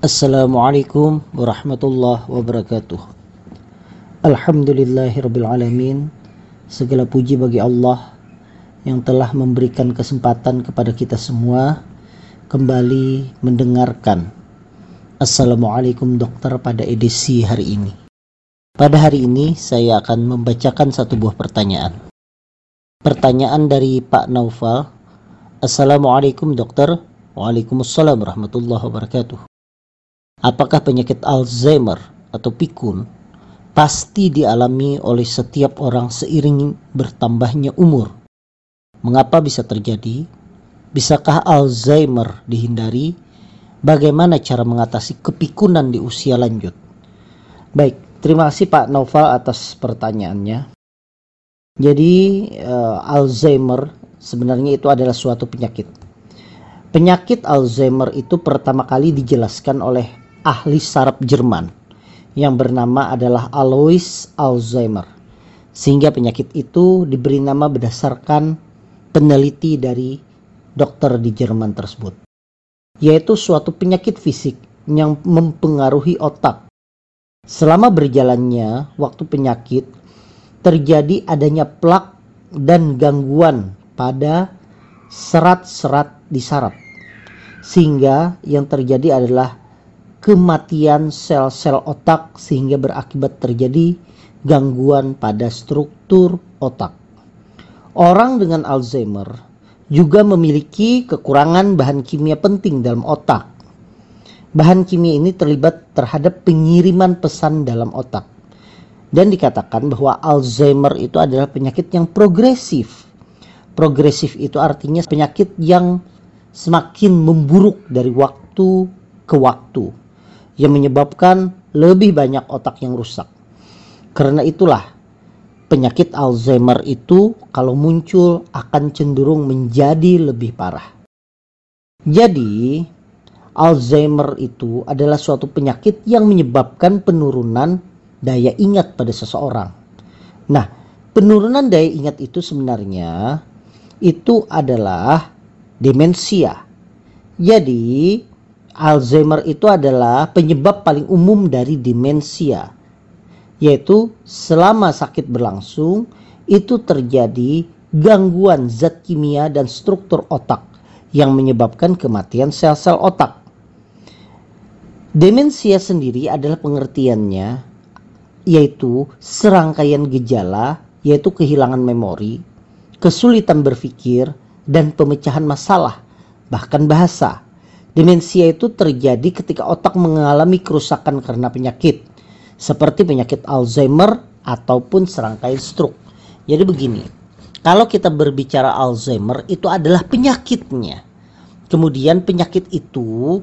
Assalamualaikum warahmatullahi wabarakatuh. Alhamdulillahirrabbilalamin Segala puji bagi Allah Yang telah memberikan kesempatan kepada kita semua Kembali mendengarkan. Assalamualaikum dokter pada edisi hari ini. Pada hari ini saya akan membacakan satu buah pertanyaan. Pertanyaan dari Pak Naufal. Assalamualaikum dokter. Waalaikumsalam warahmatullahi wabarakatuh Apakah penyakit Alzheimer atau pikun pasti dialami oleh setiap orang seiring bertambahnya umur? Mengapa bisa terjadi? Bisakah Alzheimer dihindari? Bagaimana cara mengatasi kepikunan di usia lanjut? Baik, terima kasih Pak Noval atas pertanyaannya. Jadi uh, Alzheimer sebenarnya itu adalah suatu penyakit. Penyakit Alzheimer itu pertama kali dijelaskan oleh ahli saraf Jerman yang bernama adalah Alois Alzheimer. Sehingga penyakit itu diberi nama berdasarkan peneliti dari dokter di Jerman tersebut. Yaitu suatu penyakit fisik yang mempengaruhi otak. Selama berjalannya waktu penyakit, terjadi adanya plak dan gangguan pada serat-serat di saraf. Sehingga yang terjadi adalah kematian sel-sel otak sehingga berakibat terjadi gangguan pada struktur otak. Orang dengan Alzheimer juga memiliki kekurangan bahan kimia penting dalam otak. Bahan kimia ini terlibat terhadap pengiriman pesan dalam otak. Dan dikatakan bahwa Alzheimer itu adalah penyakit yang progresif. Progresif itu artinya penyakit yang semakin memburuk dari waktu ke waktu yang menyebabkan lebih banyak otak yang rusak. Karena itulah penyakit Alzheimer itu kalau muncul akan cenderung menjadi lebih parah. Jadi, Alzheimer itu adalah suatu penyakit yang menyebabkan penurunan daya ingat pada seseorang. Nah, penurunan daya ingat itu sebenarnya itu adalah demensia. Jadi, Alzheimer itu adalah penyebab paling umum dari demensia, yaitu selama sakit berlangsung itu terjadi gangguan zat kimia dan struktur otak yang menyebabkan kematian sel-sel otak. Demensia sendiri adalah pengertiannya yaitu serangkaian gejala yaitu kehilangan memori, kesulitan berpikir, dan pemecahan masalah, bahkan bahasa Demensia itu terjadi ketika otak mengalami kerusakan karena penyakit, seperti penyakit Alzheimer ataupun serangkaian stroke. Jadi begini, kalau kita berbicara Alzheimer itu adalah penyakitnya. Kemudian penyakit itu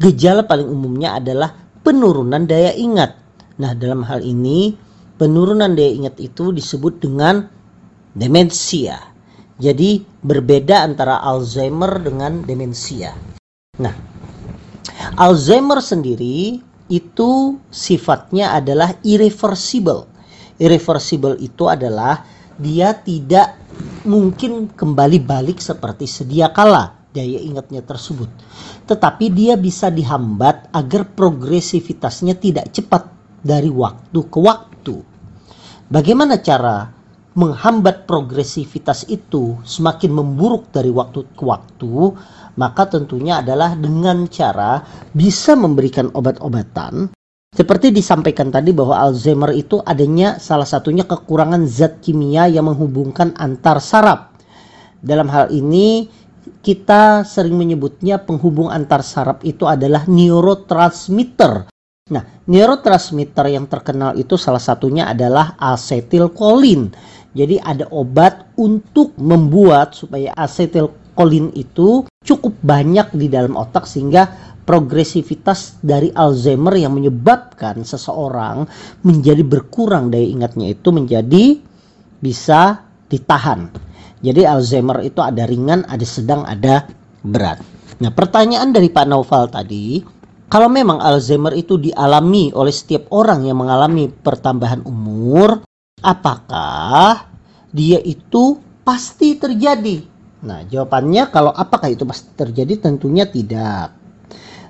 gejala paling umumnya adalah penurunan daya ingat. Nah, dalam hal ini penurunan daya ingat itu disebut dengan demensia. Jadi berbeda antara Alzheimer dengan demensia. Nah, Alzheimer sendiri itu sifatnya adalah irreversible. Irreversible itu adalah dia tidak mungkin kembali balik seperti sedia kala daya ingatnya tersebut. Tetapi dia bisa dihambat agar progresivitasnya tidak cepat dari waktu ke waktu. Bagaimana cara menghambat progresivitas itu semakin memburuk dari waktu ke waktu? Maka tentunya adalah dengan cara bisa memberikan obat-obatan seperti disampaikan tadi bahwa Alzheimer itu adanya salah satunya kekurangan zat kimia yang menghubungkan antar saraf. Dalam hal ini kita sering menyebutnya penghubung antar saraf itu adalah neurotransmitter. Nah, neurotransmitter yang terkenal itu salah satunya adalah asetilkolin. Jadi ada obat untuk membuat supaya asetilkolin itu cukup banyak di dalam otak sehingga progresivitas dari Alzheimer yang menyebabkan seseorang menjadi berkurang daya ingatnya itu menjadi bisa ditahan. Jadi Alzheimer itu ada ringan, ada sedang, ada berat. Nah, pertanyaan dari Pak Naufal tadi, kalau memang Alzheimer itu dialami oleh setiap orang yang mengalami pertambahan umur, apakah dia itu pasti terjadi Nah, jawabannya kalau apakah itu pasti terjadi? Tentunya tidak.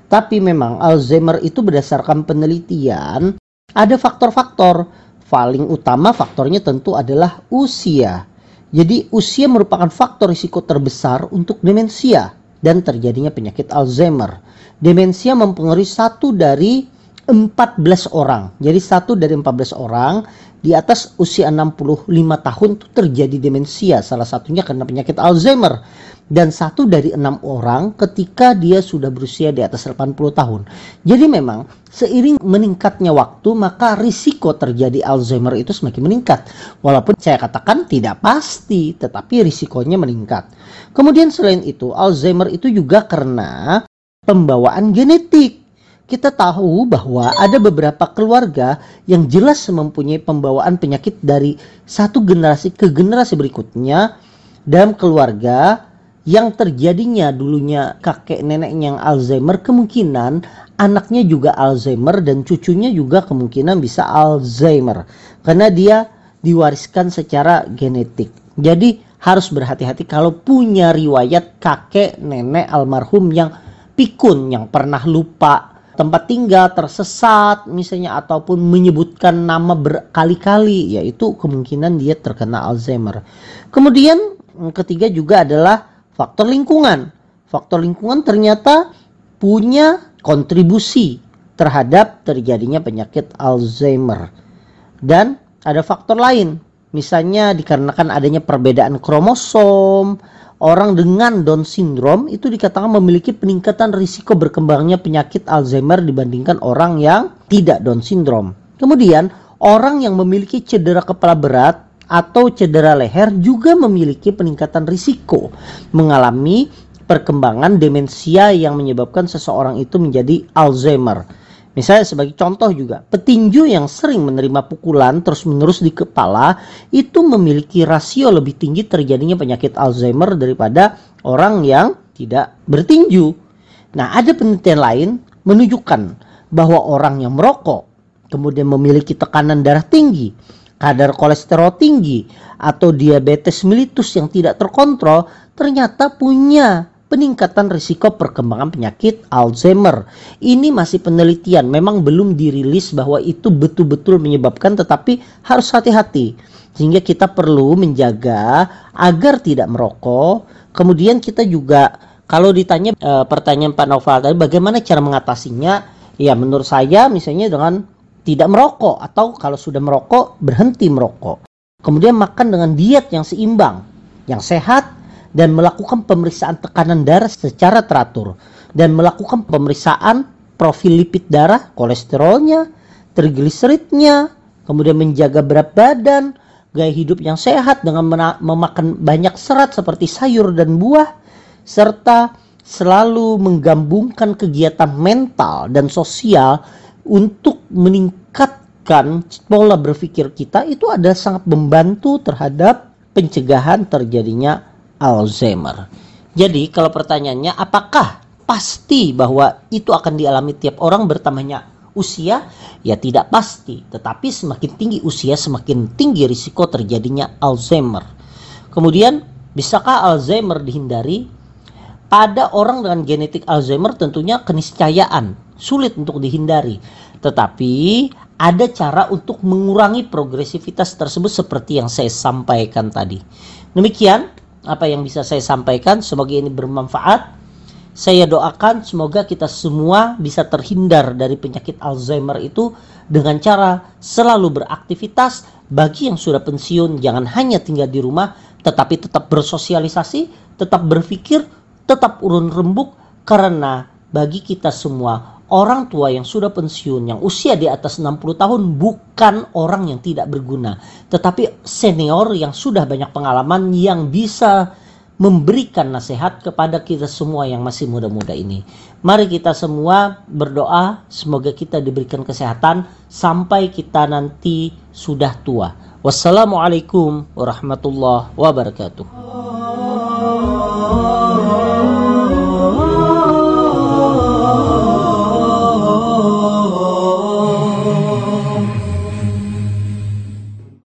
Tapi memang Alzheimer itu berdasarkan penelitian ada faktor-faktor. Paling utama faktornya tentu adalah usia. Jadi usia merupakan faktor risiko terbesar untuk demensia dan terjadinya penyakit Alzheimer. Demensia mempengaruhi satu dari 14 orang. Jadi satu dari 14 orang di atas usia 65 tahun itu terjadi demensia. Salah satunya karena penyakit Alzheimer. Dan satu dari enam orang ketika dia sudah berusia di atas 80 tahun. Jadi memang seiring meningkatnya waktu maka risiko terjadi Alzheimer itu semakin meningkat. Walaupun saya katakan tidak pasti tetapi risikonya meningkat. Kemudian selain itu Alzheimer itu juga karena pembawaan genetik kita tahu bahwa ada beberapa keluarga yang jelas mempunyai pembawaan penyakit dari satu generasi ke generasi berikutnya dalam keluarga yang terjadinya dulunya kakek neneknya yang Alzheimer kemungkinan anaknya juga Alzheimer dan cucunya juga kemungkinan bisa Alzheimer karena dia diwariskan secara genetik. Jadi harus berhati-hati kalau punya riwayat kakek nenek almarhum yang pikun yang pernah lupa tempat tinggal tersesat misalnya ataupun menyebutkan nama berkali-kali yaitu kemungkinan dia terkena Alzheimer. Kemudian ketiga juga adalah faktor lingkungan. Faktor lingkungan ternyata punya kontribusi terhadap terjadinya penyakit Alzheimer. Dan ada faktor lain, misalnya dikarenakan adanya perbedaan kromosom, orang dengan Down syndrome itu dikatakan memiliki peningkatan risiko berkembangnya penyakit Alzheimer dibandingkan orang yang tidak Down syndrome. Kemudian, orang yang memiliki cedera kepala berat atau cedera leher juga memiliki peningkatan risiko mengalami perkembangan demensia yang menyebabkan seseorang itu menjadi Alzheimer. Misalnya sebagai contoh juga, petinju yang sering menerima pukulan terus-menerus di kepala itu memiliki rasio lebih tinggi terjadinya penyakit Alzheimer daripada orang yang tidak bertinju. Nah, ada penelitian lain menunjukkan bahwa orang yang merokok kemudian memiliki tekanan darah tinggi, kadar kolesterol tinggi, atau diabetes mellitus yang tidak terkontrol ternyata punya peningkatan risiko perkembangan penyakit Alzheimer. Ini masih penelitian, memang belum dirilis bahwa itu betul-betul menyebabkan tetapi harus hati-hati. Sehingga kita perlu menjaga agar tidak merokok. Kemudian kita juga kalau ditanya e, pertanyaan Pak Noval tadi bagaimana cara mengatasinya? Ya menurut saya misalnya dengan tidak merokok atau kalau sudah merokok berhenti merokok. Kemudian makan dengan diet yang seimbang, yang sehat dan melakukan pemeriksaan tekanan darah secara teratur dan melakukan pemeriksaan profil lipid darah, kolesterolnya, trigliseridnya, kemudian menjaga berat badan, gaya hidup yang sehat dengan memakan banyak serat seperti sayur dan buah, serta selalu menggabungkan kegiatan mental dan sosial untuk meningkatkan pola berpikir kita itu ada sangat membantu terhadap pencegahan terjadinya Alzheimer. Jadi kalau pertanyaannya apakah pasti bahwa itu akan dialami tiap orang bertambahnya usia? Ya tidak pasti, tetapi semakin tinggi usia semakin tinggi risiko terjadinya Alzheimer. Kemudian bisakah Alzheimer dihindari? Pada orang dengan genetik Alzheimer tentunya keniscayaan sulit untuk dihindari. Tetapi ada cara untuk mengurangi progresivitas tersebut seperti yang saya sampaikan tadi. Demikian apa yang bisa saya sampaikan. Semoga ini bermanfaat. Saya doakan semoga kita semua bisa terhindar dari penyakit Alzheimer itu dengan cara selalu beraktivitas. Bagi yang sudah pensiun, jangan hanya tinggal di rumah, tetapi tetap bersosialisasi, tetap berpikir, tetap urun rembuk, karena bagi kita semua orang tua yang sudah pensiun yang usia di atas 60 tahun bukan orang yang tidak berguna tetapi senior yang sudah banyak pengalaman yang bisa memberikan nasihat kepada kita semua yang masih muda-muda ini. Mari kita semua berdoa semoga kita diberikan kesehatan sampai kita nanti sudah tua. Wassalamualaikum warahmatullahi wabarakatuh.